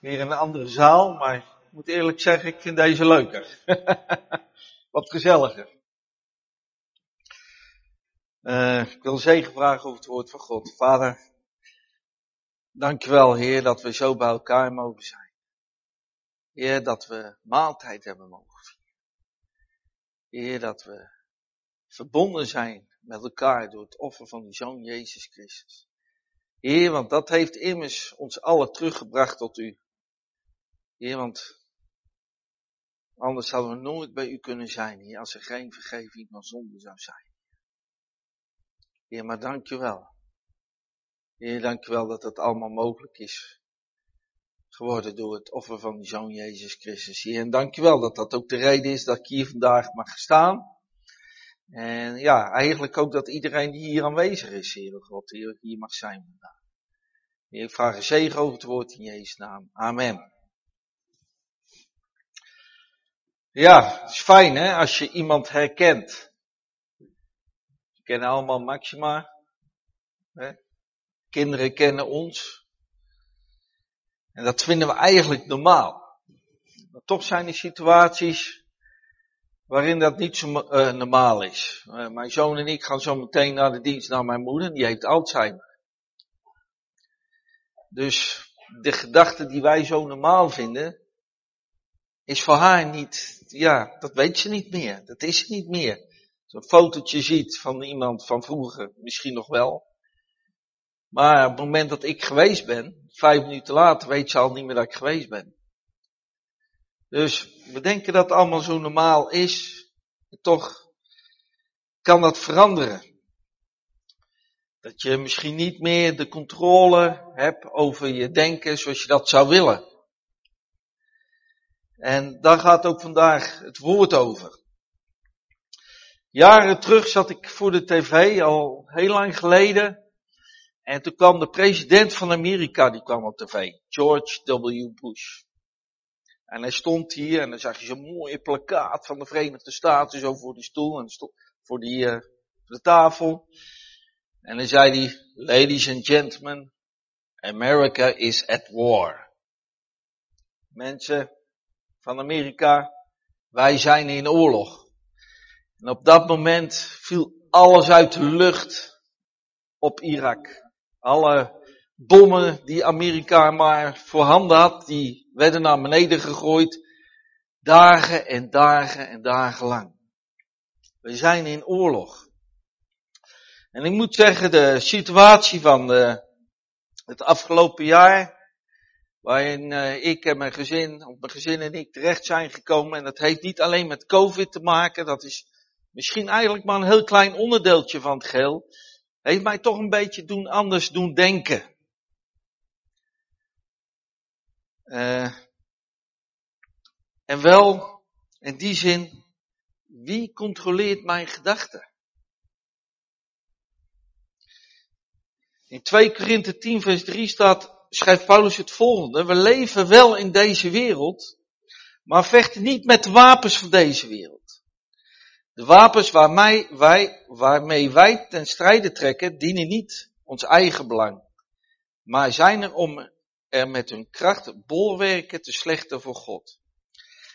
Weer in een andere zaal, maar ik moet eerlijk zeggen, ik vind deze leuker. Wat gezelliger. Uh, ik wil zegen vragen over het woord van God. Vader, dankjewel Heer dat we zo bij elkaar mogen zijn. Heer, dat we maaltijd hebben mogen vieren. Heer, dat we verbonden zijn met elkaar door het offer van die Zoon Jezus Christus. Heer, want dat heeft immers ons allen teruggebracht tot u. Heer, want anders zouden we nooit bij u kunnen zijn, Heer, als er geen vergeving van zonde zou zijn. Heer, maar dank u wel. Heer, dank u wel dat het allemaal mogelijk is geworden door het offer van Zoon Jezus Christus. Heer, en dank u wel dat dat ook de reden is dat ik hier vandaag mag staan. En ja, eigenlijk ook dat iedereen die hier aanwezig is, Heer God, hier mag zijn vandaag. Heer, ik vraag een zegen over het woord in Jezus' naam. Amen. Ja, het is fijn hè, als je iemand herkent. We kennen allemaal Maxima. Hè? Kinderen kennen ons. En dat vinden we eigenlijk normaal. Maar toch zijn er situaties waarin dat niet zo uh, normaal is. Uh, mijn zoon en ik gaan zo meteen naar de dienst naar mijn moeder, die heeft Alzheimer. Dus de gedachte die wij zo normaal vinden, is voor haar niet, ja, dat weet ze niet meer. Dat is ze niet meer. Zo'n fotootje ziet van iemand van vroeger, misschien nog wel. Maar op het moment dat ik geweest ben, vijf minuten later, weet ze al niet meer dat ik geweest ben. Dus we denken dat het allemaal zo normaal is. Toch kan dat veranderen. Dat je misschien niet meer de controle hebt over je denken zoals je dat zou willen. En daar gaat ook vandaag het woord over. Jaren terug zat ik voor de tv, al heel lang geleden. En toen kwam de president van Amerika, die kwam op tv. George W. Bush. En hij stond hier en dan zag je zo'n mooie plakkaat van de Verenigde Staten zo voor die stoel en voor, die, voor de tafel. En dan zei hij, ladies and gentlemen, America is at war. Mensen van Amerika, wij zijn in oorlog. En op dat moment viel alles uit de lucht op Irak. Alle bommen die Amerika maar voorhanden had, die werden naar beneden gegooid. Dagen en dagen en dagen lang. We zijn in oorlog. En ik moet zeggen, de situatie van de, het afgelopen jaar, waarin uh, ik en mijn gezin, mijn gezin en ik terecht zijn gekomen, en dat heeft niet alleen met COVID te maken, dat is misschien eigenlijk maar een heel klein onderdeeltje van het geheel, heeft mij toch een beetje doen anders doen denken. Uh, en wel, in die zin, wie controleert mijn gedachten? In 2 Korinthe 10 vers 3 staat, schrijft Paulus het volgende. We leven wel in deze wereld, maar vechten niet met wapens van deze wereld. De wapens waarmee wij, waarmee wij ten strijde trekken, dienen niet ons eigen belang, maar zijn er om er met hun kracht bolwerken te slechten voor God.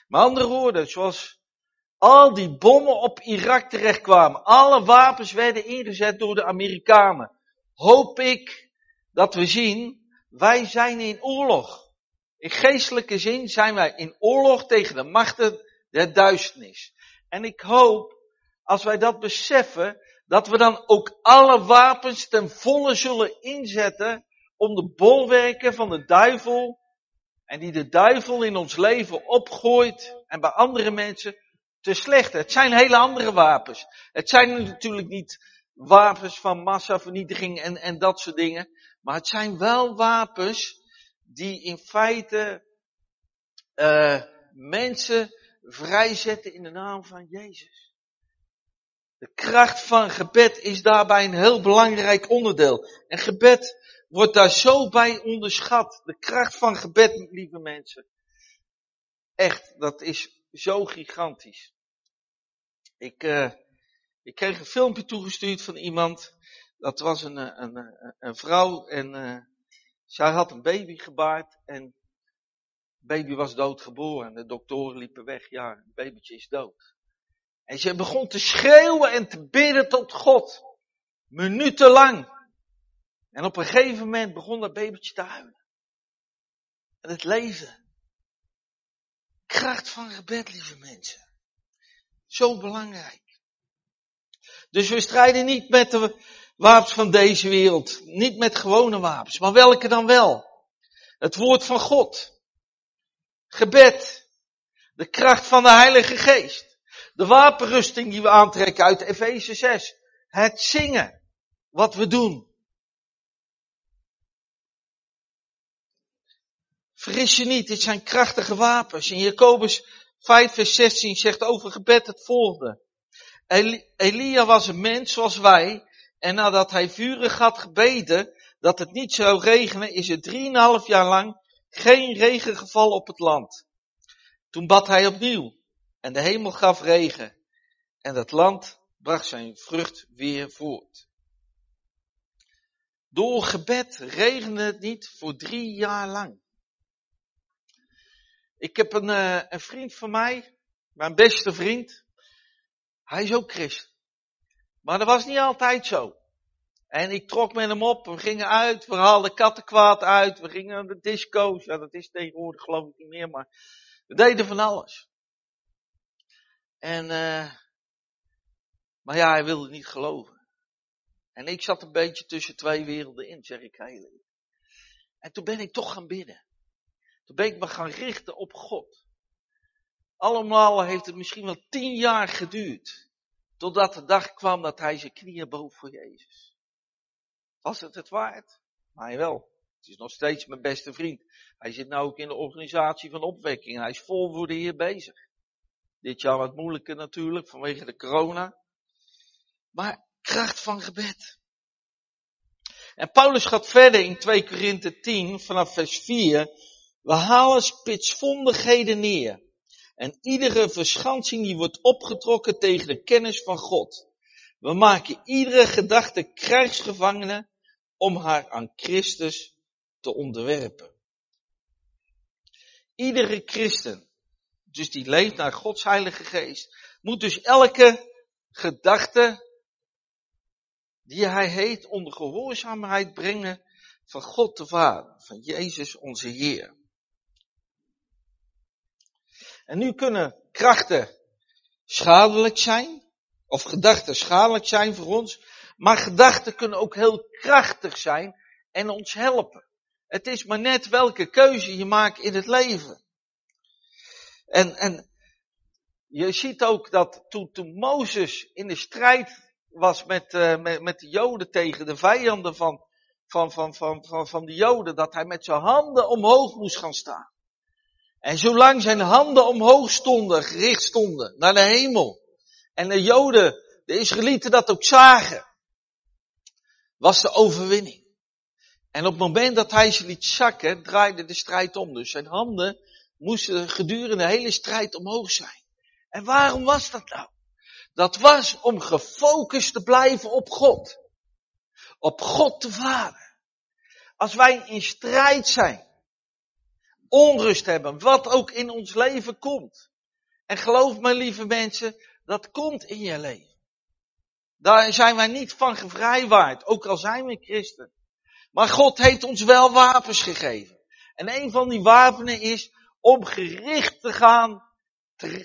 Met andere woorden, zoals al die bommen op Irak terechtkwamen, alle wapens werden ingezet door de Amerikanen, hoop ik dat we zien, wij zijn in oorlog. In geestelijke zin zijn wij in oorlog tegen de machten der duisternis. En ik hoop, als wij dat beseffen, dat we dan ook alle wapens ten volle zullen inzetten om de bolwerken van de duivel en die de duivel in ons leven opgooit en bij andere mensen te slechten. Het zijn hele andere wapens. Het zijn natuurlijk niet wapens van massavernietiging en, en dat soort dingen. Maar het zijn wel wapens die in feite uh, mensen vrijzetten in de naam van Jezus. De kracht van gebed is daarbij een heel belangrijk onderdeel. En gebed wordt daar zo bij onderschat. De kracht van gebed, lieve mensen. Echt, dat is zo gigantisch. Ik, uh, ik kreeg een filmpje toegestuurd van iemand. Dat was een, een, een, een vrouw en uh, zij had een baby gebaard. En baby was doodgeboren. De doktoren liepen weg. Ja, het babytje is dood. En ze begon te schreeuwen en te bidden tot God. Minutenlang. En op een gegeven moment begon dat babytje te huilen. En het leefde. Kracht van gebed, lieve mensen. Zo belangrijk. Dus we strijden niet met de wapens van deze wereld. Niet met gewone wapens. Maar welke dan wel? Het woord van God. Gebed. De kracht van de Heilige Geest. De wapenrusting die we aantrekken uit Efeze 6. Het zingen. Wat we doen. Vergis je niet, dit zijn krachtige wapens. In Jacobus 5 vers 16 zegt over gebed het volgende. Elia was een mens zoals wij. En nadat hij vurig had gebeden dat het niet zou regenen, is er drieënhalf jaar lang geen regen gevallen op het land. Toen bad hij opnieuw. En de hemel gaf regen. En het land bracht zijn vrucht weer voort. Door gebed regende het niet voor drie jaar lang. Ik heb een, uh, een vriend van mij, mijn beste vriend. Hij is ook christen. Maar dat was niet altijd zo. En ik trok met hem op, we gingen uit, we haalden kattenkwaad uit, we gingen naar de disco's. Ja, dat is tegenwoordig geloof ik niet meer, maar we deden van alles. En, uh, maar ja, hij wilde niet geloven. En ik zat een beetje tussen twee werelden in, zeg ik heel En toen ben ik toch gaan bidden. Toen ben ik me gaan richten op God. Allemaal heeft het misschien wel tien jaar geduurd. Totdat de dag kwam dat hij zijn knieën boog voor Jezus. Was het het waard? Maar wel. Het is nog steeds mijn beste vriend. Hij zit nu ook in de organisatie van opwekking. Hij is vol voor de Heer bezig. Dit jaar wat moeilijker natuurlijk vanwege de corona. Maar kracht van gebed. En Paulus gaat verder in 2 Korinthe 10 vanaf vers 4. We halen spitsvondigheden neer. En iedere verschansing die wordt opgetrokken tegen de kennis van God. We maken iedere gedachte krijgsgevangene om haar aan Christus te onderwerpen. Iedere christen, dus die leeft naar Gods heilige geest, moet dus elke gedachte die hij heet onder gehoorzaamheid brengen van God de Vader, van Jezus onze Heer. En nu kunnen krachten schadelijk zijn, of gedachten schadelijk zijn voor ons, maar gedachten kunnen ook heel krachtig zijn en ons helpen. Het is maar net welke keuze je maakt in het leven. En, en je ziet ook dat toen, toen Mozes in de strijd was met, uh, met, met de Joden tegen de vijanden van, van, van, van, van, van de Joden, dat hij met zijn handen omhoog moest gaan staan. En zolang zijn handen omhoog stonden, gericht stonden naar de hemel, en de Joden, de Israëlieten dat ook zagen, was de overwinning. En op het moment dat hij ze liet zakken, draaide de strijd om. Dus zijn handen moesten gedurende de hele strijd omhoog zijn. En waarom was dat nou? Dat was om gefocust te blijven op God. Op God de Vader. Als wij in strijd zijn, onrust hebben, wat ook in ons leven komt. En geloof me lieve mensen, dat komt in je leven. Daar zijn wij niet van gevrijwaard, ook al zijn we christen. Maar God heeft ons wel wapens gegeven. En een van die wapenen is om gericht te gaan,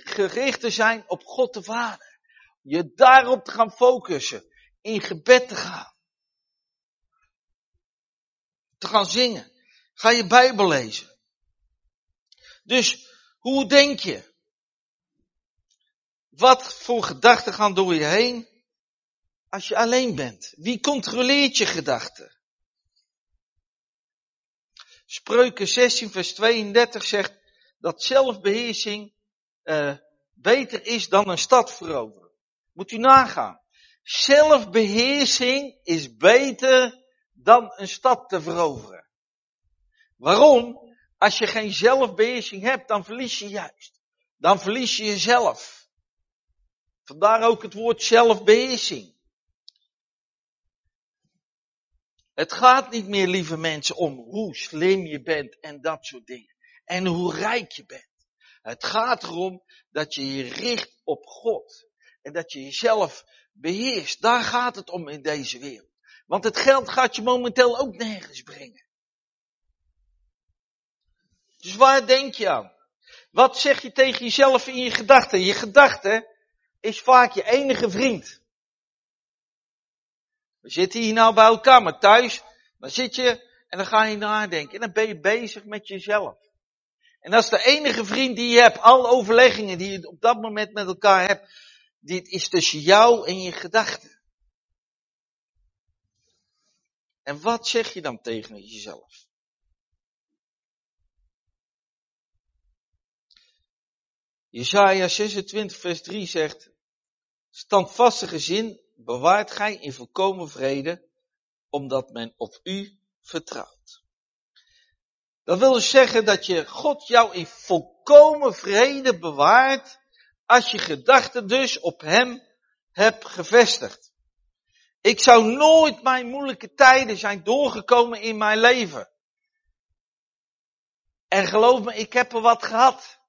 gericht te zijn op God de Vader. Je daarop te gaan focussen. In gebed te gaan. Te gaan zingen. Ga je Bijbel lezen. Dus hoe denk je? Wat voor gedachten gaan door je heen als je alleen bent? Wie controleert je gedachten? Spreuken 16 vers 32 zegt dat zelfbeheersing uh, beter is dan een stad veroveren. Moet u nagaan. Zelfbeheersing is beter dan een stad te veroveren. Waarom? Als je geen zelfbeheersing hebt, dan verlies je juist. Dan verlies je jezelf. Vandaar ook het woord zelfbeheersing. Het gaat niet meer, lieve mensen, om hoe slim je bent en dat soort dingen. en hoe rijk je bent. Het gaat erom dat je je richt op God. En dat je jezelf beheerst. Daar gaat het om in deze wereld. Want het geld gaat je momenteel ook nergens brengen. Dus waar denk je aan? Wat zeg je tegen jezelf in je gedachten? Je gedachte is vaak je enige vriend. We zitten hier nou bij elkaar, maar thuis, dan zit je en dan ga je nadenken. En dan ben je bezig met jezelf. En dat is de enige vriend die je hebt. Al overleggingen die je op dat moment met elkaar hebt. Dit is tussen jou en je gedachten. En wat zeg je dan tegen jezelf? Jesaja 26 vers 3 zegt, standvastige zin bewaart gij in volkomen vrede, omdat men op u vertrouwt. Dat wil dus zeggen dat je God jou in volkomen vrede bewaart, als je gedachten dus op Hem hebt gevestigd. Ik zou nooit mijn moeilijke tijden zijn doorgekomen in mijn leven. En geloof me, ik heb er wat gehad.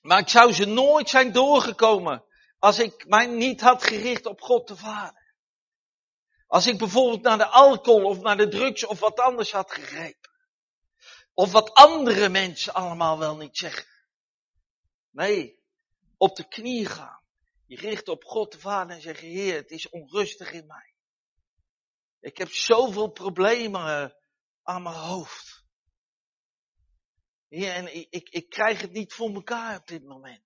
Maar ik zou ze nooit zijn doorgekomen als ik mij niet had gericht op God de Vader. Als ik bijvoorbeeld naar de alcohol of naar de drugs of wat anders had gegrepen. Of wat andere mensen allemaal wel niet zeggen. Nee, op de knie gaan. Je richt op God de Vader en zeggen, Heer, het is onrustig in mij. Ik heb zoveel problemen aan mijn hoofd. Heer, en ik, ik, ik krijg het niet voor mekaar op dit moment.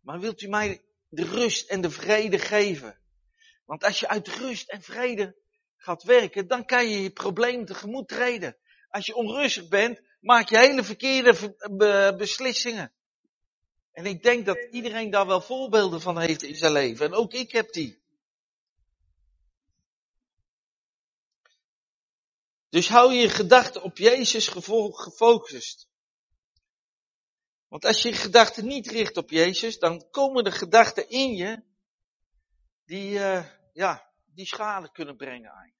Maar wilt u mij de rust en de vrede geven? Want als je uit rust en vrede gaat werken, dan kan je je probleem tegemoet treden. Als je onrustig bent, maak je hele verkeerde beslissingen. En ik denk dat iedereen daar wel voorbeelden van heeft in zijn leven. En ook ik heb die. Dus hou je gedachten op Jezus gefocust. Want als je je gedachten niet richt op Jezus, dan komen de gedachten in je die, uh, ja, die schade kunnen brengen aan je.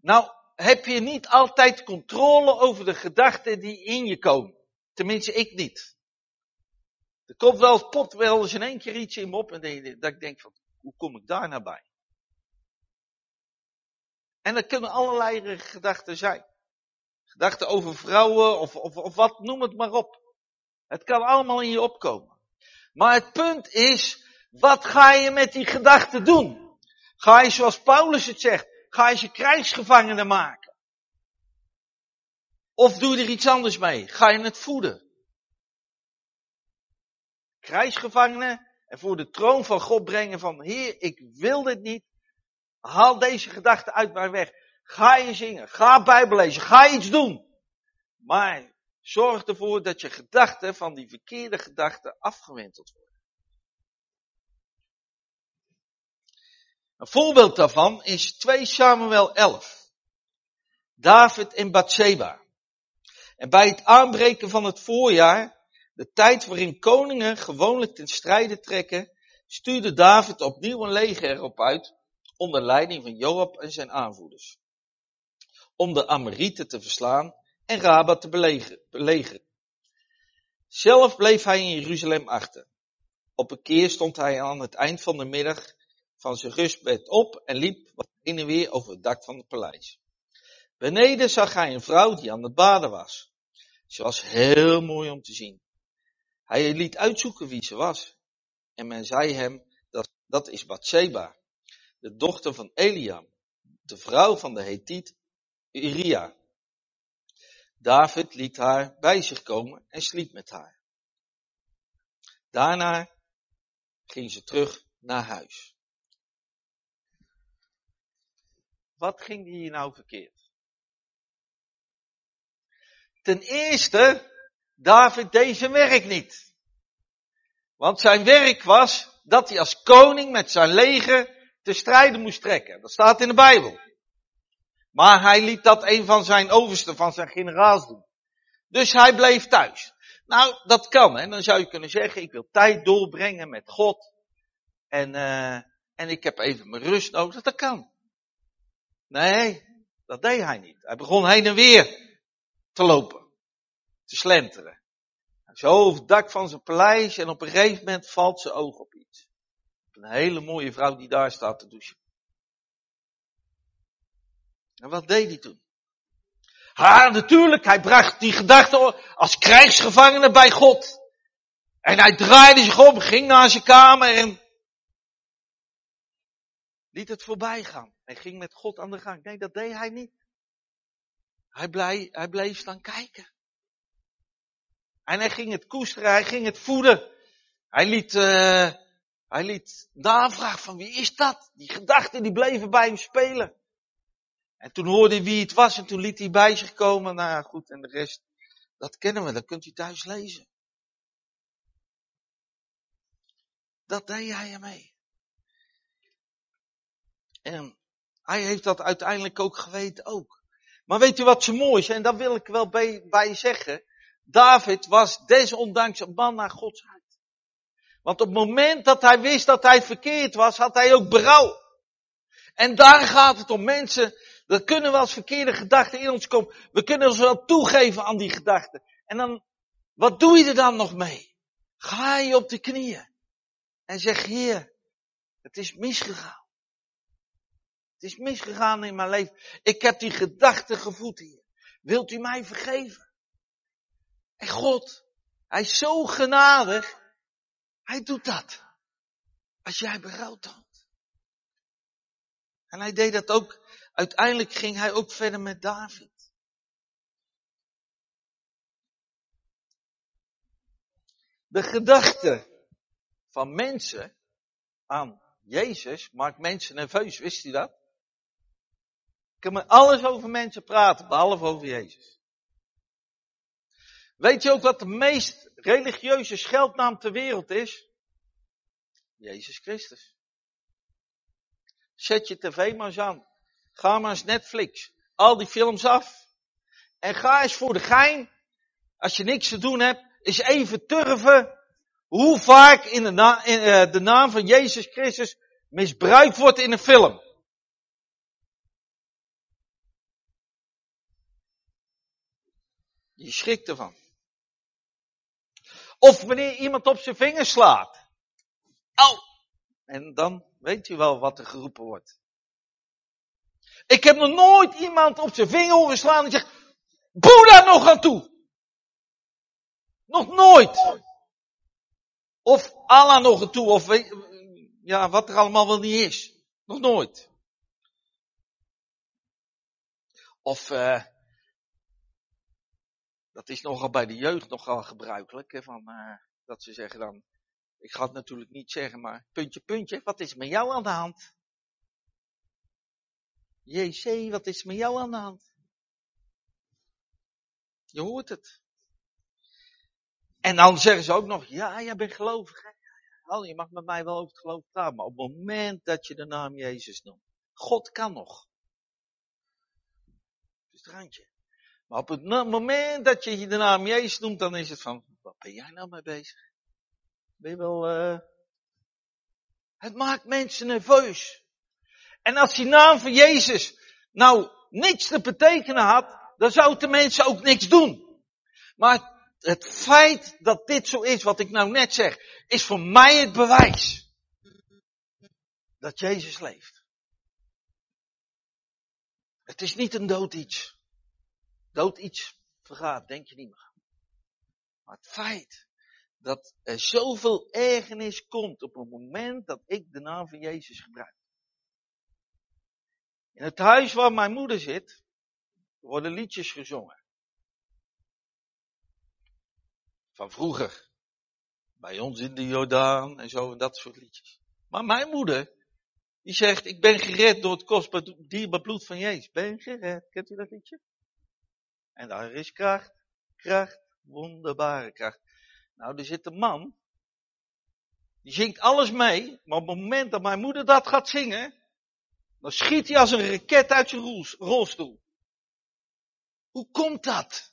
Nou, heb je niet altijd controle over de gedachten die in je komen. Tenminste, ik niet. Er komt wel, popt wel eens in één keer iets in me op en dat ik denk van, hoe kom ik daar nou bij? En dat kunnen allerlei gedachten zijn. Gedachten over vrouwen of, of, of wat, noem het maar op. Het kan allemaal in je opkomen. Maar het punt is, wat ga je met die gedachten doen? Ga je zoals Paulus het zegt, ga je ze krijgsgevangenen maken? Of doe je er iets anders mee? Ga je het voeden? Krijgsgevangenen en voor de troon van God brengen van, Heer, ik wil dit niet. Haal deze gedachten uit mij weg. Ga je zingen, ga Bijbel lezen, ga iets doen. Maar Zorg ervoor dat je gedachten van die verkeerde gedachten afgewenteld worden. Een voorbeeld daarvan is 2 Samuel 11. David en Bathsheba. En bij het aanbreken van het voorjaar, de tijd waarin koningen gewoonlijk ten strijde trekken, stuurde David opnieuw een leger erop uit, onder leiding van Joab en zijn aanvoerders. Om de Amorieten te verslaan en Rabat te belegeren. Zelf bleef hij in Jeruzalem achter. Op een keer stond hij aan het eind van de middag van zijn rustbed op en liep heen en weer over het dak van het paleis. Beneden zag hij een vrouw die aan het baden was. Ze was heel mooi om te zien. Hij liet uitzoeken wie ze was. En men zei hem, dat, dat is Bathseba, de dochter van Eliam, de vrouw van de Hethiet Uria. David liet haar bij zich komen en sliep met haar. Daarna ging ze terug naar huis. Wat ging hier nou verkeerd? Ten eerste, David deed zijn werk niet. Want zijn werk was dat hij als koning met zijn leger te strijden moest trekken. Dat staat in de Bijbel. Maar hij liet dat een van zijn oversten, van zijn generaals doen. Dus hij bleef thuis. Nou, dat kan. En dan zou je kunnen zeggen, ik wil tijd doorbrengen met God. En, uh, en ik heb even mijn rust nodig. Dat kan. Nee, dat deed hij niet. Hij begon heen en weer te lopen. te slenteren. Zo over het dak van zijn paleis en op een gegeven moment valt zijn oog op iets. Een hele mooie vrouw die daar staat te douchen. En wat deed hij toen? Ha, natuurlijk, hij bracht die gedachte als krijgsgevangene bij God. En hij draaide zich om, ging naar zijn kamer en liet het voorbij gaan. Hij ging met God aan de gang. Nee, dat deed hij niet. Hij, blij, hij bleef staan kijken. En hij ging het koesteren, hij ging het voeden. Hij liet, uh, hij liet navraag van wie is dat? Die gedachten die bleven bij hem spelen. En toen hoorde hij wie het was en toen liet hij bij zich komen. Nou ja, goed, en de rest, dat kennen we, dat kunt u thuis lezen. Dat deed hij ermee. En hij heeft dat uiteindelijk ook geweten ook. Maar weet u wat zo mooi is? En daar wil ik wel bij, bij zeggen. David was desondanks een man naar Gods hart. Want op het moment dat hij wist dat hij verkeerd was, had hij ook berouw. En daar gaat het om mensen. Er kunnen wel eens verkeerde gedachten in ons komen. We kunnen ons wel toegeven aan die gedachten. En dan, wat doe je er dan nog mee? Ga je op de knieën. En zeg, Heer, het is misgegaan. Het is misgegaan in mijn leven. Ik heb die gedachten gevoed hier. Wilt u mij vergeven? En God, Hij is zo genadig. Hij doet dat. Als jij berouw toont. En hij deed dat ook. Uiteindelijk ging hij ook verder met David. De gedachte van mensen aan Jezus maakt mensen nerveus. Wist u dat? Ik kan met alles over mensen praten, behalve over Jezus. Weet je ook wat de meest religieuze scheldnaam ter wereld is? Jezus Christus. Zet je tv maar eens aan. Ga maar eens Netflix. Al die films af. En ga eens voor de gein, als je niks te doen hebt, eens even turven hoe vaak in de, na, in, uh, de naam van Jezus Christus misbruikt wordt in een film. Je schrikt ervan. Of wanneer iemand op zijn vingers slaat. Au! En dan weet je wel wat er geroepen wordt. Ik heb nog nooit iemand op zijn vinger horen slaan en zegt, boe daar nog aan toe. Nog nooit. Of Allah nog aan toe, of ja, wat er allemaal wel niet is. Nog nooit. Of, uh, dat is nogal bij de jeugd nogal gebruikelijk, hè, van, uh, dat ze zeggen dan, ik ga het natuurlijk niet zeggen, maar puntje, puntje, wat is met jou aan de hand? JC, wat is met jou aan de hand? Je hoort het. En dan zeggen ze ook nog, ja, jij bent gelovig. Je mag met mij wel over het geloof praten, maar op het moment dat je de naam Jezus noemt, God kan nog. Is het randje. Maar op het moment dat je de naam Jezus noemt, dan is het van, wat ben jij nou mee bezig? Ben je wel, uh... Het maakt mensen nerveus. En als die naam van Jezus nou niks te betekenen had, dan zouden de mensen ook niks doen. Maar het feit dat dit zo is, wat ik nou net zeg, is voor mij het bewijs dat Jezus leeft. Het is niet een dood iets. Dood iets vergaat, denk je niet meer. Maar het feit dat er zoveel ergernis komt op het moment dat ik de naam van Jezus gebruik. In het huis waar mijn moeder zit, worden liedjes gezongen. Van vroeger. Bij ons in de Jordaan en zo, en dat soort liedjes. Maar mijn moeder, die zegt, ik ben gered door het kostbaar dierbaar bloed van Jezus. Ben gered, kent u dat liedje? En daar is kracht, kracht, wonderbare kracht. Nou, er zit een man, die zingt alles mee, maar op het moment dat mijn moeder dat gaat zingen, dan schiet hij als een raket uit zijn rolstoel. Hoe komt dat?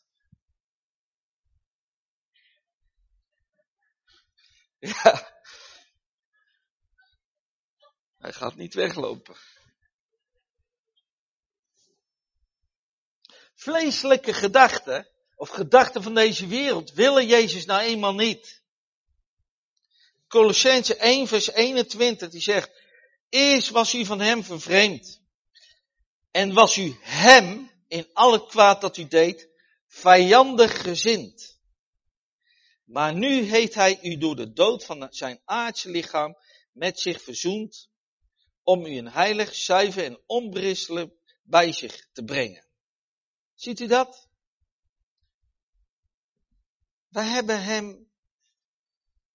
Ja. Hij gaat niet weglopen. Vleeselijke gedachten of gedachten van deze wereld willen Jezus nou eenmaal niet. Colossense 1 vers 21 die zegt, eerst was u van hem vervreemd. En was u hem in al het kwaad dat u deed, vijandig gezind. Maar nu heeft hij u door de dood van zijn aardse lichaam met zich verzoend, om u een heilig, zuiver en onberisselijk bij zich te brengen. Ziet u dat? Wij hebben hem,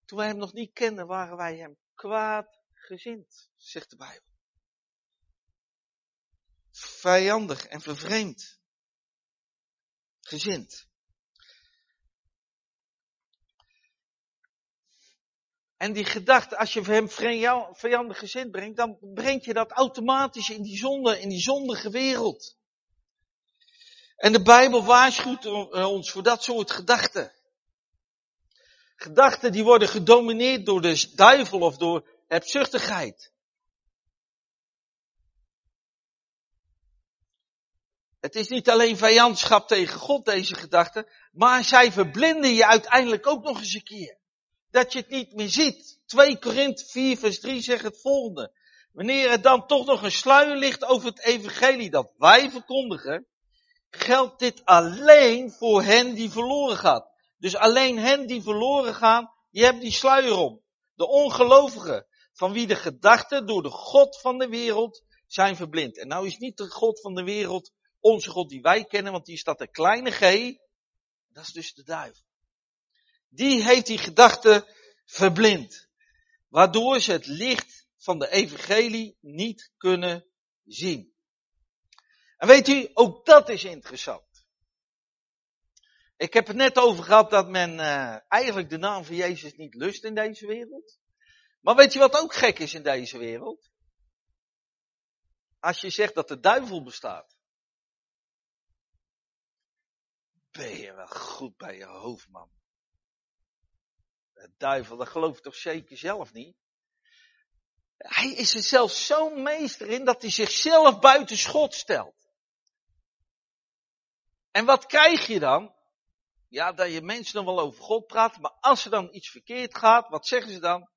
toen wij hem nog niet kenden, waren wij hem kwaad gezind, zegt de Bijbel. Vijandig en vervreemd. Gezind. En die gedachte, als je hem vijandig gezind brengt, dan breng je dat automatisch in die zonde, in die zondige wereld. En de Bijbel waarschuwt ons voor dat soort gedachten. Gedachten die worden gedomineerd door de duivel of door hebzuchtigheid. Het is niet alleen vijandschap tegen God, deze gedachten, maar zij verblinden je uiteindelijk ook nog eens een keer. Dat je het niet meer ziet. 2 Korinthe 4 vers 3 zegt het volgende. Wanneer er dan toch nog een sluier ligt over het evangelie dat wij verkondigen, geldt dit alleen voor hen die verloren gaan. Dus alleen hen die verloren gaan, die hebben die sluier om. De ongelovigen, van wie de gedachten door de God van de wereld zijn verblind. En nou is niet de God van de wereld onze God die wij kennen, want die staat een kleine g. Dat is dus de duivel. Die heeft die gedachten verblind. Waardoor ze het licht van de evangelie niet kunnen zien. En weet u, ook dat is interessant. Ik heb het net over gehad dat men uh, eigenlijk de naam van Jezus niet lust in deze wereld. Maar weet je wat ook gek is in deze wereld? Als je zegt dat de duivel bestaat. Ben je wel goed bij je hoofd, man. De duivel, dat geloof je toch zeker zelf niet? Hij is er zelfs zo'n meester in dat hij zichzelf buiten schot stelt. En wat krijg je dan? Ja, dat je mensen dan wel over God praat, maar als er dan iets verkeerd gaat, wat zeggen ze dan?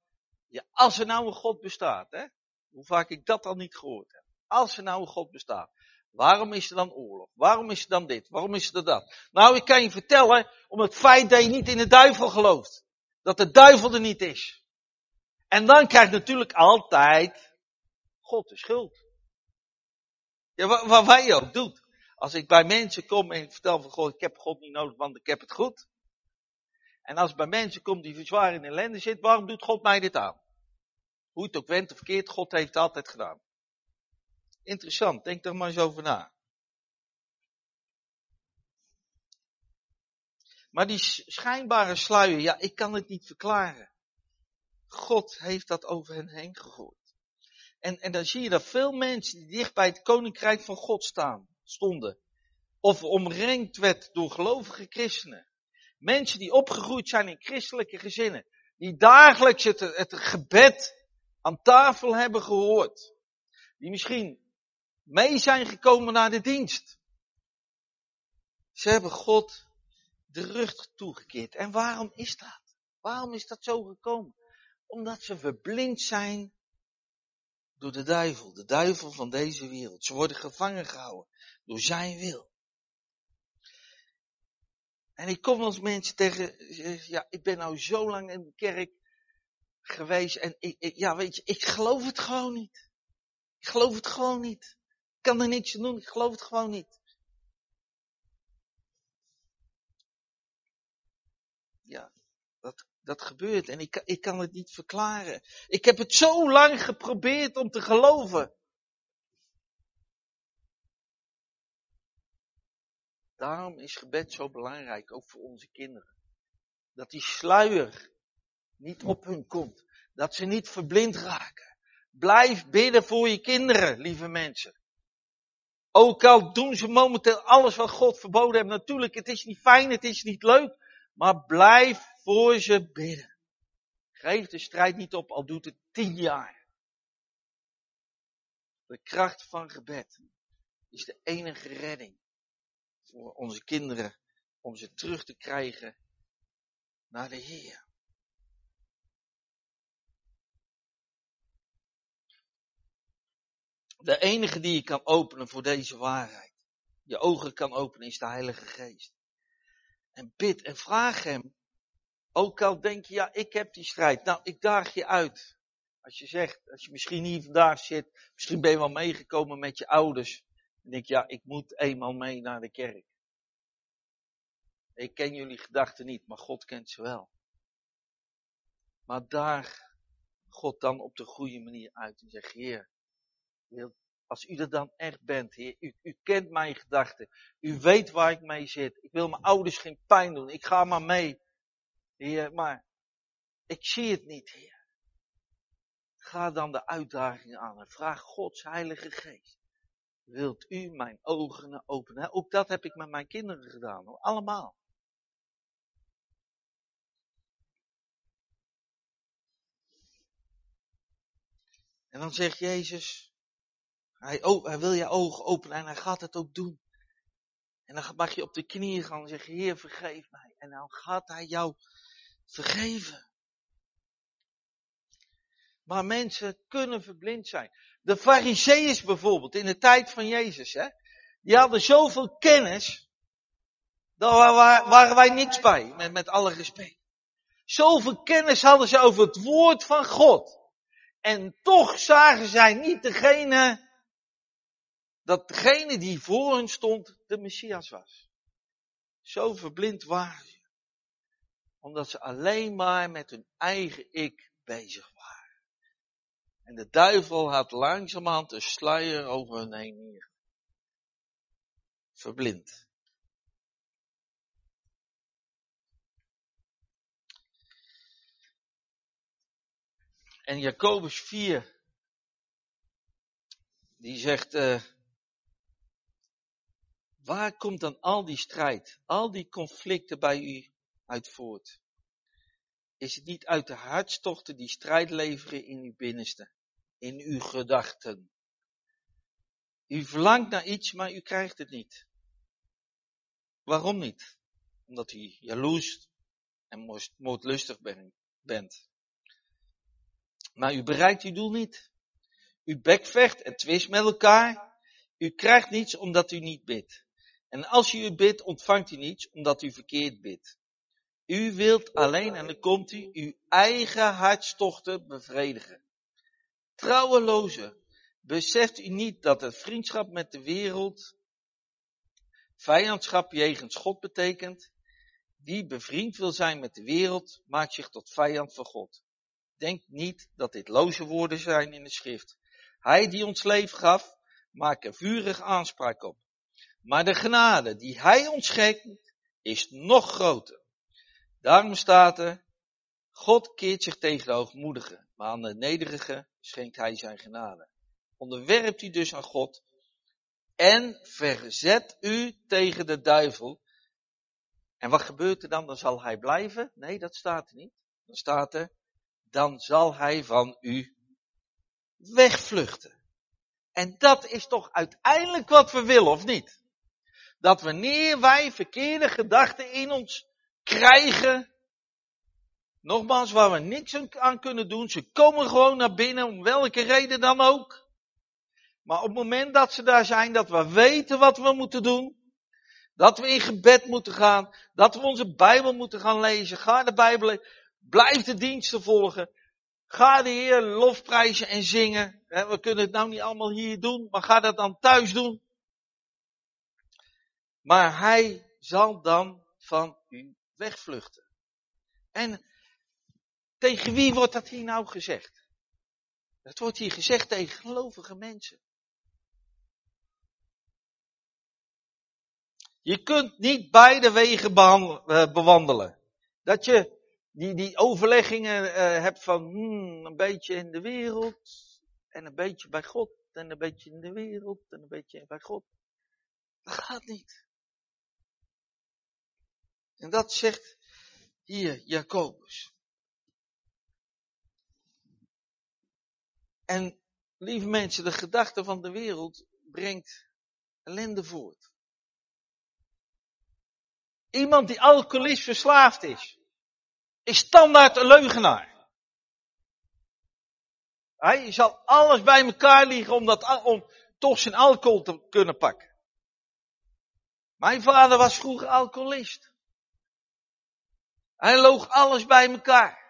Ja, als er nou een God bestaat, hè? Hoe vaak ik dat al niet gehoord heb. Als er nou een God bestaat. Waarom is er dan oorlog? Waarom is er dan dit? Waarom is er dat? Nou, ik kan je vertellen, om het feit dat je niet in de duivel gelooft. Dat de duivel er niet is. En dan krijgt natuurlijk altijd God de schuld. Ja, wat, wat wij ook doet. Als ik bij mensen kom en ik vertel van God, ik heb God niet nodig, want ik heb het goed. En als ik bij mensen kom die zwaar in ellende zitten, waarom doet God mij dit aan? Hoe het ook went of verkeerd, God heeft het altijd gedaan. Interessant, denk er maar eens over na. Maar die schijnbare sluier, ja, ik kan het niet verklaren. God heeft dat over hen heen gegooid. En, en dan zie je dat veel mensen die dicht bij het koninkrijk van God staan, stonden. Of omringd werd door gelovige christenen. Mensen die opgegroeid zijn in christelijke gezinnen. Die dagelijks het, gebed aan tafel hebben gehoord. Die misschien mee zijn gekomen naar de dienst. Ze hebben God de rug toegekeerd. En waarom is dat? Waarom is dat zo gekomen? Omdat ze verblind zijn door de duivel, de duivel van deze wereld. Ze worden gevangen gehouden door zijn wil. En ik kom als mensen tegen, ja, ik ben nou zo lang in de kerk geweest en ik, ja, weet je, ik geloof het gewoon niet. Ik geloof het gewoon niet. Ik kan er niks aan doen, ik geloof het gewoon niet. Ja, dat, dat gebeurt en ik, ik kan het niet verklaren. Ik heb het zo lang geprobeerd om te geloven. Daarom is gebed zo belangrijk, ook voor onze kinderen. Dat die sluier niet op hun komt. Dat ze niet verblind raken. Blijf bidden voor je kinderen, lieve mensen. Ook al doen ze momenteel alles wat God verboden heeft. Natuurlijk, het is niet fijn, het is niet leuk. Maar blijf voor ze bidden. Geef de strijd niet op, al doet het tien jaar. De kracht van gebed is de enige redding voor onze kinderen om ze terug te krijgen naar de Heer. De enige die je kan openen voor deze waarheid, je ogen kan openen, is de Heilige Geest. En bid en vraag Hem. Ook al denk je, ja, ik heb die strijd. Nou, ik daag je uit. Als je zegt, als je misschien hier vandaag zit, misschien ben je wel meegekomen met je ouders. En je, ja, ik moet eenmaal mee naar de kerk. Ik ken jullie gedachten niet, maar God kent ze wel. Maar daar God dan op de goede manier uit en zegt, Heer, als u er dan echt bent, Heer, u, u kent mijn gedachten. U weet waar ik mee zit. Ik wil mijn ouders geen pijn doen. Ik ga maar mee. Heer, maar ik zie het niet, Heer. Ga dan de uitdagingen aan en vraag Gods Heilige Geest. Wilt u mijn ogen openen? Ook dat heb ik met mijn kinderen gedaan, hoor. allemaal. En dan zegt Jezus, hij, hij wil je ogen openen en hij gaat het ook doen. En dan mag je op de knieën gaan en zeggen, Heer vergeef mij. En dan gaat hij jou vergeven. Maar mensen kunnen verblind zijn. De fariseeërs bijvoorbeeld, in de tijd van Jezus, hè, die hadden zoveel kennis, daar waren wij niks bij, met, met alle respect. Zoveel kennis hadden ze over het woord van God. En toch zagen zij niet degene, dat degene die voor hen stond de Messias was. Zo verblind waren ze. Omdat ze alleen maar met hun eigen ik bezig waren. En de duivel had langzamerhand een sluier over hun heen neer. Verblind. En Jacobus 4, die zegt, uh, waar komt dan al die strijd, al die conflicten bij u uit voort? Is het niet uit de hartstochten die strijd leveren in uw binnenste, in uw gedachten? U verlangt naar iets, maar u krijgt het niet. Waarom niet? Omdat u jaloers en moordlustig bent. Maar u bereikt uw doel niet. U bekvecht en twist met elkaar. U krijgt niets omdat u niet bidt. En als u bidt, ontvangt u niets omdat u verkeerd bidt. U wilt alleen, en dan komt u, uw eigen hartstochten bevredigen. Trouweloze, beseft u niet dat het vriendschap met de wereld vijandschap jegens God betekent? Wie bevriend wil zijn met de wereld, maakt zich tot vijand van God. Denk niet dat dit loze woorden zijn in de schrift. Hij die ons leven gaf, maakt er vurig aanspraak op. Maar de genade die hij ons schenkt, is nog groter. Daarom staat er, God keert zich tegen de hoogmoedigen, maar aan de nederige schenkt hij zijn genade. Onderwerpt u dus aan God en verzet u tegen de duivel. En wat gebeurt er dan? Dan zal hij blijven? Nee, dat staat er niet. Dan staat er, dan zal hij van u wegvluchten. En dat is toch uiteindelijk wat we willen, of niet? Dat wanneer wij verkeerde gedachten in ons krijgen, nogmaals, waar we niks aan kunnen doen, ze komen gewoon naar binnen, om welke reden dan ook. Maar op het moment dat ze daar zijn, dat we weten wat we moeten doen, dat we in gebed moeten gaan, dat we onze Bijbel moeten gaan lezen, ga de Bijbel Blijf de diensten volgen. Ga de Heer lofprijzen en zingen. We kunnen het nou niet allemaal hier doen, maar ga dat dan thuis doen. Maar hij zal dan van u wegvluchten. En tegen wie wordt dat hier nou gezegd? Dat wordt hier gezegd tegen gelovige mensen. Je kunt niet beide wegen eh, bewandelen. Dat je die, die overleggingen uh, hebt van hmm, een beetje in de wereld en een beetje bij God en een beetje in de wereld en een beetje bij God. Dat gaat niet. En dat zegt hier Jacobus. En lieve mensen, de gedachte van de wereld brengt ellende voort. Iemand die alcoholist verslaafd is, is standaard een leugenaar. Hij zal alles bij elkaar liggen om, dat, om toch zijn alcohol te kunnen pakken. Mijn vader was vroeger alcoholist. Hij loog alles bij elkaar.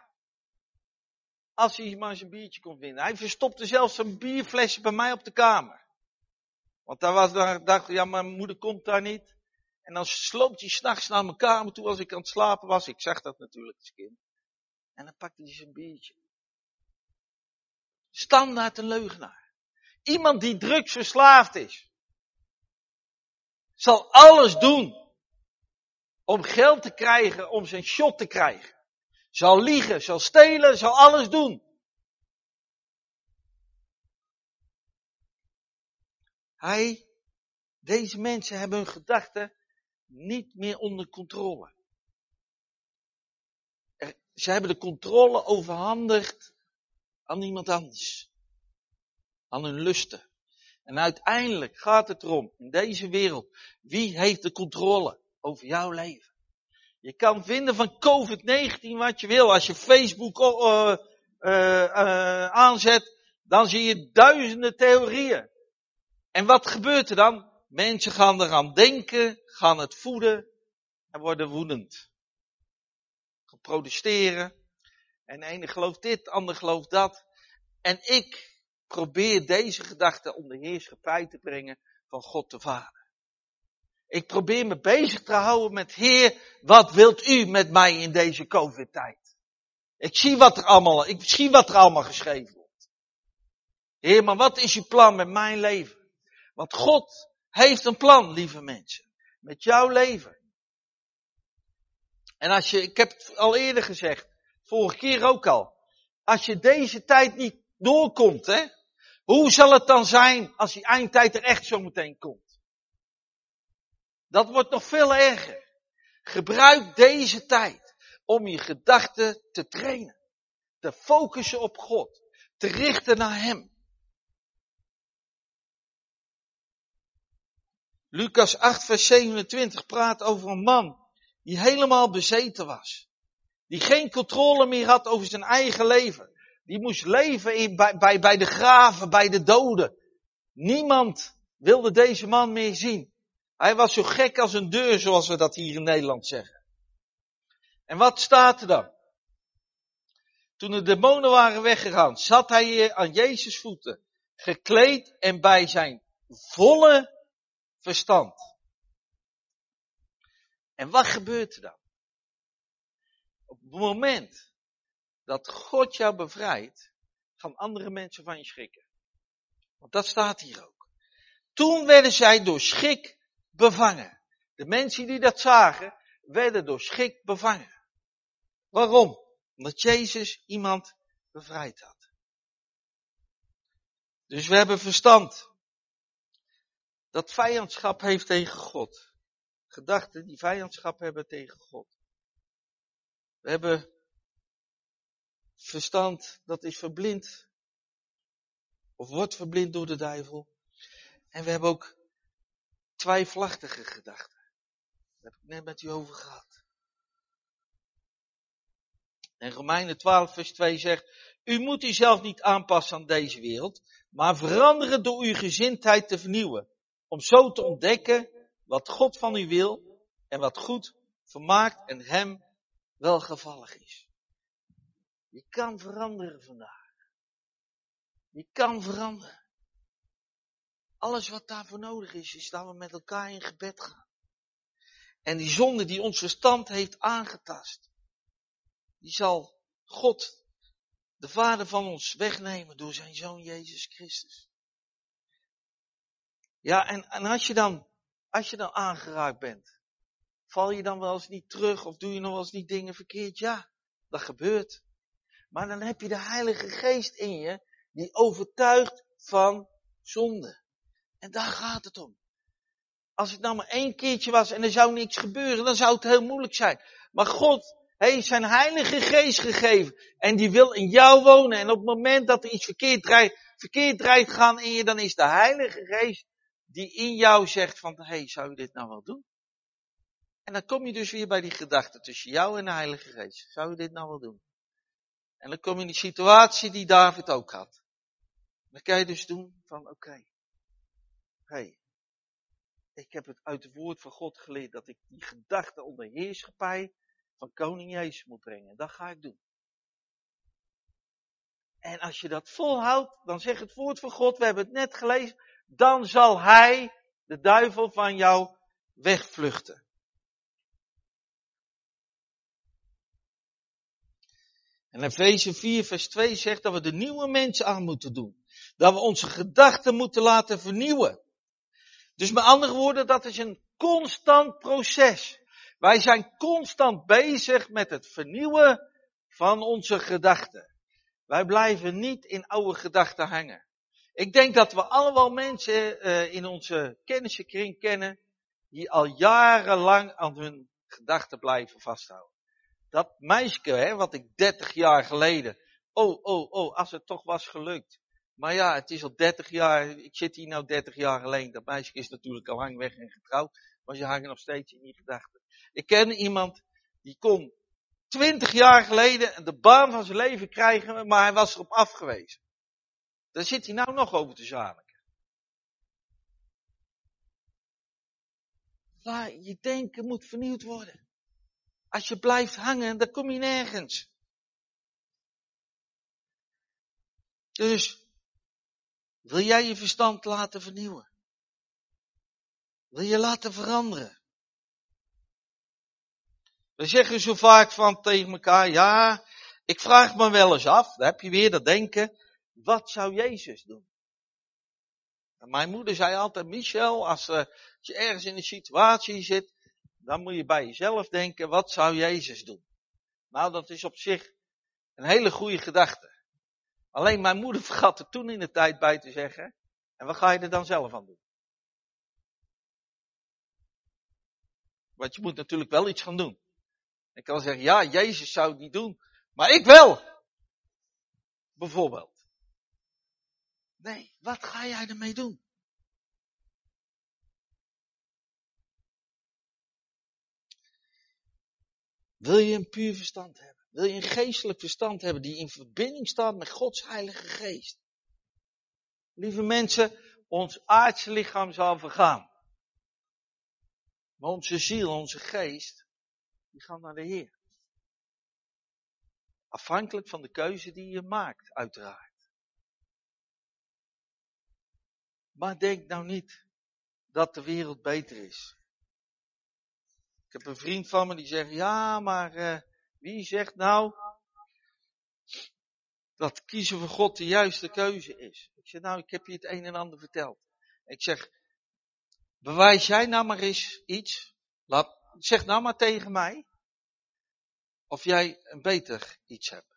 Als hij maar zijn biertje kon vinden. Hij verstopte zelfs een bierflesje bij mij op de kamer. Want daar was, daar dacht ja, mijn moeder komt daar niet. En dan sloopt hij s'nachts naar mijn kamer toe als ik aan het slapen was. Ik zag dat natuurlijk als kind. En dan pakte hij zijn biertje. Standaard een leugenaar. Iemand die drugsverslaafd is. Zal alles doen. Om geld te krijgen, om zijn shot te krijgen. Zal liegen, zal stelen, zal alles doen. Hij, deze mensen hebben hun gedachten niet meer onder controle. ze hebben de controle overhandigd aan iemand anders. Aan hun lusten. En uiteindelijk gaat het erom, in deze wereld, wie heeft de controle over jouw leven? Je kan vinden van COVID-19 wat je wil. Als je Facebook uh, uh, uh, aanzet, dan zie je duizenden theorieën. En wat gebeurt er dan? Mensen gaan eraan denken, gaan het voeden en worden woedend. Gaan. En de ene gelooft dit, de ander gelooft dat. En ik probeer deze gedachte om de heerschappij te brengen van God de Vader. Ik probeer me bezig te houden met Heer, wat wilt u met mij in deze COVID-tijd? Ik zie wat er allemaal, ik zie wat er allemaal geschreven wordt. Heer, maar wat is uw plan met mijn leven? Want God heeft een plan, lieve mensen. Met jouw leven. En als je, ik heb het al eerder gezegd, vorige keer ook al. Als je deze tijd niet doorkomt, hè. Hoe zal het dan zijn als die eindtijd er echt zo meteen komt? Dat wordt nog veel erger. Gebruik deze tijd om je gedachten te trainen. Te focussen op God. Te richten naar Hem. Lucas 8 vers 27 praat over een man die helemaal bezeten was. Die geen controle meer had over zijn eigen leven. Die moest leven in, bij, bij, bij de graven, bij de doden. Niemand wilde deze man meer zien. Hij was zo gek als een deur, zoals we dat hier in Nederland zeggen. En wat staat er dan? Toen de demonen waren weggegaan, zat hij aan Jezus voeten, gekleed en bij zijn volle verstand. En wat gebeurt er dan? Op het moment dat God jou bevrijdt, gaan andere mensen van je schrikken. Want dat staat hier ook. Toen werden zij door schrik bevangen. De mensen die dat zagen, werden door schrik bevangen. Waarom? Omdat Jezus iemand bevrijd had. Dus we hebben verstand. Dat vijandschap heeft tegen God. Gedachten die vijandschap hebben tegen God. We hebben verstand dat is verblind. Of wordt verblind door de duivel. En we hebben ook twijfelachtige gedachten. Daar heb ik net met u over gehad. En Romeinen 12 vers 2 zegt, u moet uzelf niet aanpassen aan deze wereld, maar veranderen door uw gezindheid te vernieuwen. Om zo te ontdekken wat God van u wil en wat goed, vermaakt en hem welgevallig is. Je kan veranderen vandaag. Je kan veranderen. Alles wat daarvoor nodig is, is dat we met elkaar in gebed gaan. En die zonde die ons verstand heeft aangetast, die zal God, de Vader van ons, wegnemen door zijn Zoon Jezus Christus. Ja, en, en als je dan, als je dan aangeraakt bent, val je dan wel eens niet terug of doe je nog wel eens niet dingen verkeerd? Ja, dat gebeurt. Maar dan heb je de Heilige Geest in je, die overtuigt van zonde. En daar gaat het om. Als het nou maar één keertje was en er zou niks gebeuren, dan zou het heel moeilijk zijn. Maar God heeft zijn heilige geest gegeven. En die wil in jou wonen. En op het moment dat er iets verkeerd draait, verkeerd draait gaan in je, dan is de heilige geest die in jou zegt van, hé, hey, zou je dit nou wel doen? En dan kom je dus weer bij die gedachte tussen jou en de Heilige Geest. Zou je dit nou wel doen? En dan kom je in die situatie die David ook had. Dan kan je dus doen van oké. Okay, hey, ik heb het uit het woord van God geleerd dat ik die gedachte onder heerschappij van koning Jezus moet brengen. Dat ga ik doen. En als je dat volhoudt, dan zegt het woord van God, we hebben het net gelezen, dan zal hij, de duivel, van jou wegvluchten. En Efeze 4 vers 2 zegt dat we de nieuwe mensen aan moeten doen. Dat we onze gedachten moeten laten vernieuwen. Dus met andere woorden, dat is een constant proces. Wij zijn constant bezig met het vernieuwen van onze gedachten. Wij blijven niet in oude gedachten hangen. Ik denk dat we allemaal mensen uh, in onze kennissenkring kennen die al jarenlang aan hun gedachten blijven vasthouden. Dat meisje, hè, wat ik 30 jaar geleden, oh, oh, oh, als het toch was gelukt. Maar ja, het is al 30 jaar, ik zit hier nou 30 jaar alleen. Dat meisje is natuurlijk al lang weg en getrouwd, maar ze hangen nog steeds in die gedachten. Ik ken iemand, die kon 20 jaar geleden de baan van zijn leven krijgen, maar hij was erop afgewezen. Daar zit hij nou nog over te zaniken. Maar je denken moet vernieuwd worden. Als je blijft hangen, dan kom je nergens. Dus, wil jij je verstand laten vernieuwen? Wil je laten veranderen? We zeggen zo vaak van tegen elkaar, ja, ik vraag me wel eens af, dan heb je weer dat denken, wat zou Jezus doen? En mijn moeder zei altijd, Michel, als, uh, als je ergens in een situatie zit, dan moet je bij jezelf denken, wat zou Jezus doen? Nou, dat is op zich een hele goede gedachte. Alleen mijn moeder vergat er toen in de tijd bij te zeggen, en wat ga je er dan zelf aan doen? Want je moet natuurlijk wel iets gaan doen. Ik kan zeggen, ja, Jezus zou het niet doen, maar ik wel. Bijvoorbeeld. Nee, wat ga jij ermee doen? Wil je een puur verstand hebben? Wil je een geestelijk verstand hebben die in verbinding staat met Gods Heilige Geest? Lieve mensen, ons aardse lichaam zal vergaan. Maar onze ziel, onze geest, die gaan naar de Heer. Afhankelijk van de keuze die je maakt, uiteraard. Maar denk nou niet dat de wereld beter is. Ik heb een vriend van me die zegt, ja, maar uh, wie zegt nou dat kiezen voor God de juiste keuze is? Ik zeg, nou, ik heb je het een en ander verteld. Ik zeg, bewijs jij nou maar eens iets. Zeg nou maar tegen mij of jij een beter iets hebt.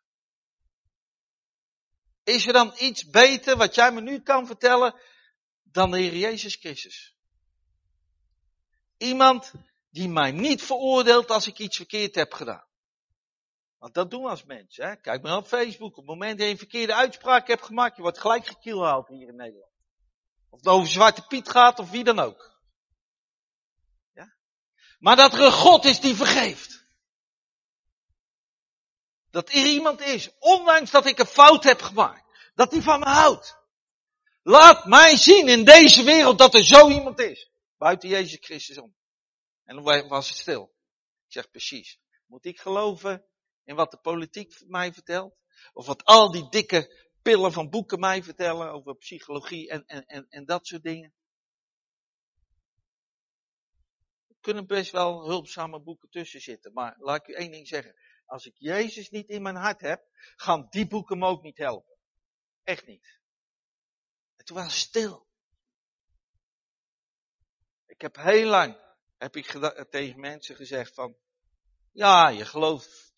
Is er dan iets beter wat jij me nu kan vertellen dan de Heer Jezus Christus? Iemand die mij niet veroordeelt als ik iets verkeerd heb gedaan. Want dat doen we als mensen. Hè? Kijk maar op Facebook. Op het moment dat je een verkeerde uitspraak hebt gemaakt, je wordt gelijk gekielhaald hier in Nederland. Of het over Zwarte Piet gaat of wie dan ook. Ja? Maar dat er een God is die vergeeft. Dat er iemand is, ondanks dat ik een fout heb gemaakt, dat die van me houdt. Laat mij zien in deze wereld dat er zo iemand is. Buiten Jezus Christus om. En dan was het stil. Ik zeg precies. Moet ik geloven in wat de politiek mij vertelt? Of wat al die dikke pillen van boeken mij vertellen over psychologie en, en, en, en dat soort dingen? Er kunnen best wel hulpzame boeken tussen zitten. Maar laat ik u één ding zeggen. Als ik Jezus niet in mijn hart heb, gaan die boeken me ook niet helpen. Echt niet. En toen was stil. Ik heb heel lang heb ik tegen mensen gezegd van, ja, je gelooft,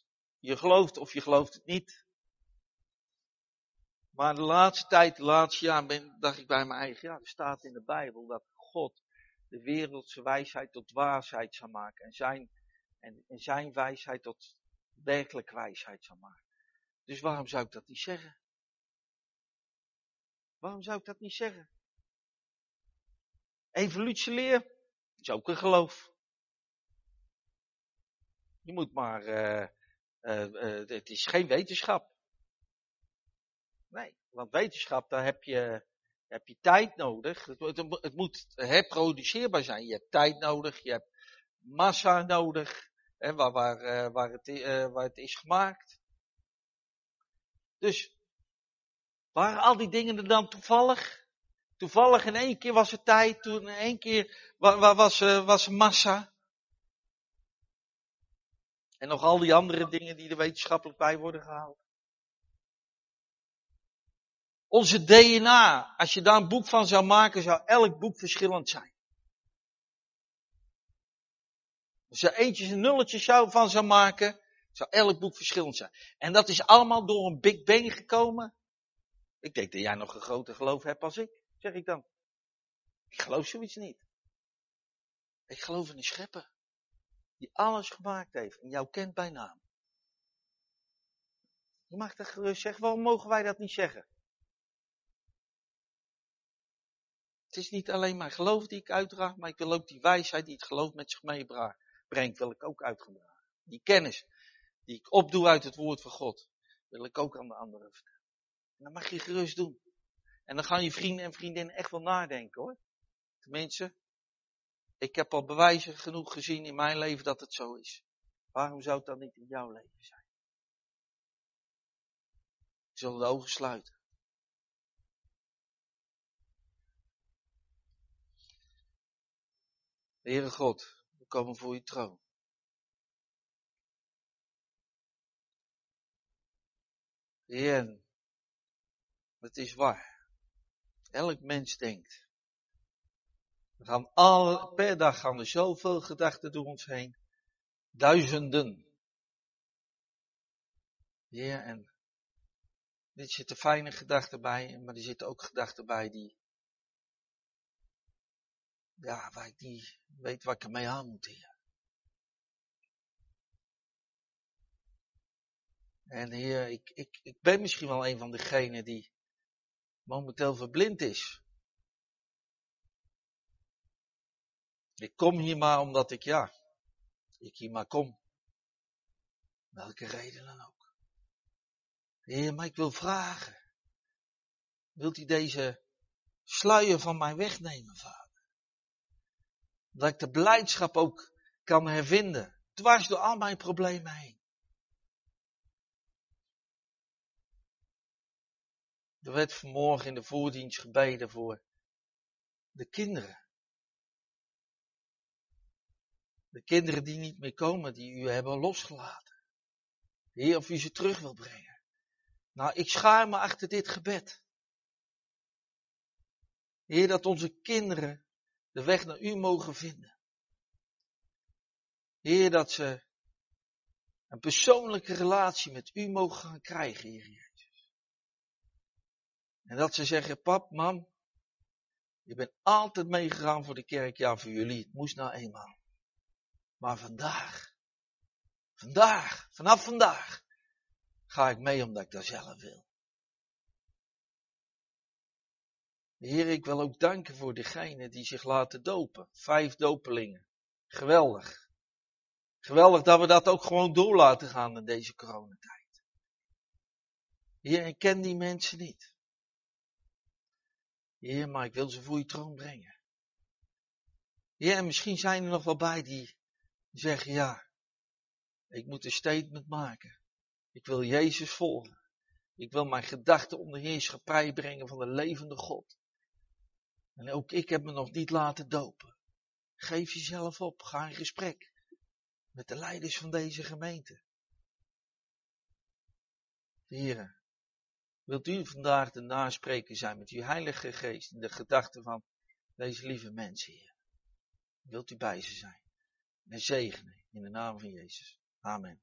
je gelooft of je gelooft het niet. Maar de laatste tijd, de laatste jaar, ben, dacht ik bij mijn eigen, ja, er staat in de Bijbel dat God de wereldse wijsheid tot waarheid zal maken. En zijn, en, zijn wijsheid tot werkelijke wijsheid zal maken. Dus waarom zou ik dat niet zeggen? Waarom zou ik dat niet zeggen? Evolutieleer is ook een geloof. Je moet maar, uh, het is geen wetenschap. Nee, want wetenschap, daar heb je, heb je tijd nodig. Het, het, moet herproduceerbaar zijn. Je hebt tijd nodig, je hebt massa nodig, hè, waar, waar, waar, het, waar het is gemaakt. Dus, waren al die dingen er dan toevallig? Toevallig in één keer was er tijd, toen in één keer was, was er massa. En nog al die andere dingen die er wetenschappelijk bij worden gehaald. Onze DNA, als je daar een boek van zou maken, zou elk boek verschillend zijn. Als je eentjes en nulletjes zou van zou maken, zou elk boek verschillend zijn. En dat is allemaal door een Big Bang gekomen. Ik denk dat jij nog een groter geloof hebt als ik, zeg ik dan. Ik geloof zoiets niet. Ik geloof in een schepper. Die alles gemaakt heeft en jou kent bij naam. Je mag dat gerust zeggen. Waarom mogen wij dat niet zeggen? Het is niet alleen mijn geloof die ik uitdraag, maar ik wil ook die wijsheid die het geloof met zich meebrengt, wil ik ook uitgedragen. Die kennis die ik opdoe uit het woord van God, wil ik ook aan de anderen vertellen. En dat mag je gerust doen. En dan gaan je vrienden en vriendinnen echt wel nadenken hoor. Tenminste, ik heb al bewijzen genoeg gezien in mijn leven dat het zo is. Waarom zou het dan niet in jouw leven zijn? We zullen de ogen sluiten. Heere God, we komen voor je troon. Heer, het is waar. Elk mens denkt. We gaan al, per dag gaan er zoveel gedachten door ons heen. Duizenden. Ja, en dit zitten fijne gedachten bij, maar er zitten ook gedachten bij die, ja, waar ik weet wat ik ermee aan moet, heer. En heer, ik, ik, ik ben misschien wel een van degenen die momenteel verblind is. Ik kom hier maar omdat ik, ja, ik hier maar kom. Welke reden dan ook. Heer, maar ik wil vragen. Wilt u deze sluier van mij wegnemen, vader? Dat ik de blijdschap ook kan hervinden. Dwars door al mijn problemen heen. Er werd vanmorgen in de voordienst gebeden voor de kinderen. De kinderen die niet meer komen, die u hebben losgelaten. Heer, of u ze terug wil brengen. Nou, ik schaar me achter dit gebed. Heer, dat onze kinderen de weg naar u mogen vinden. Heer, dat ze een persoonlijke relatie met u mogen gaan krijgen, Heer Jezus. En dat ze zeggen, pap, mam, je bent altijd meegegaan voor de kerk, ja, voor jullie, het moest nou eenmaal. Maar vandaag, vandaag, vanaf vandaag, ga ik mee omdat ik dat zelf wil. Heer, ik wil ook danken voor degenen die zich laten dopen. Vijf dopelingen. Geweldig. Geweldig dat we dat ook gewoon door laten gaan in deze coronatijd. Heer, ik ken die mensen niet. Heer, maar ik wil ze voor je troon brengen. Heer, en misschien zijn er nog wel bij zeggen, ja, ik moet een statement maken. Ik wil Jezus volgen. Ik wil mijn gedachten onder heerschappij brengen van de levende God. En ook ik heb me nog niet laten dopen. Geef jezelf op. Ga in gesprek met de leiders van deze gemeente. Heren, wilt u vandaag de naspreker zijn met uw heilige geest in de gedachten van deze lieve mensen hier? Wilt u bij ze zijn? En zegenen in de naam van Jezus. Amen.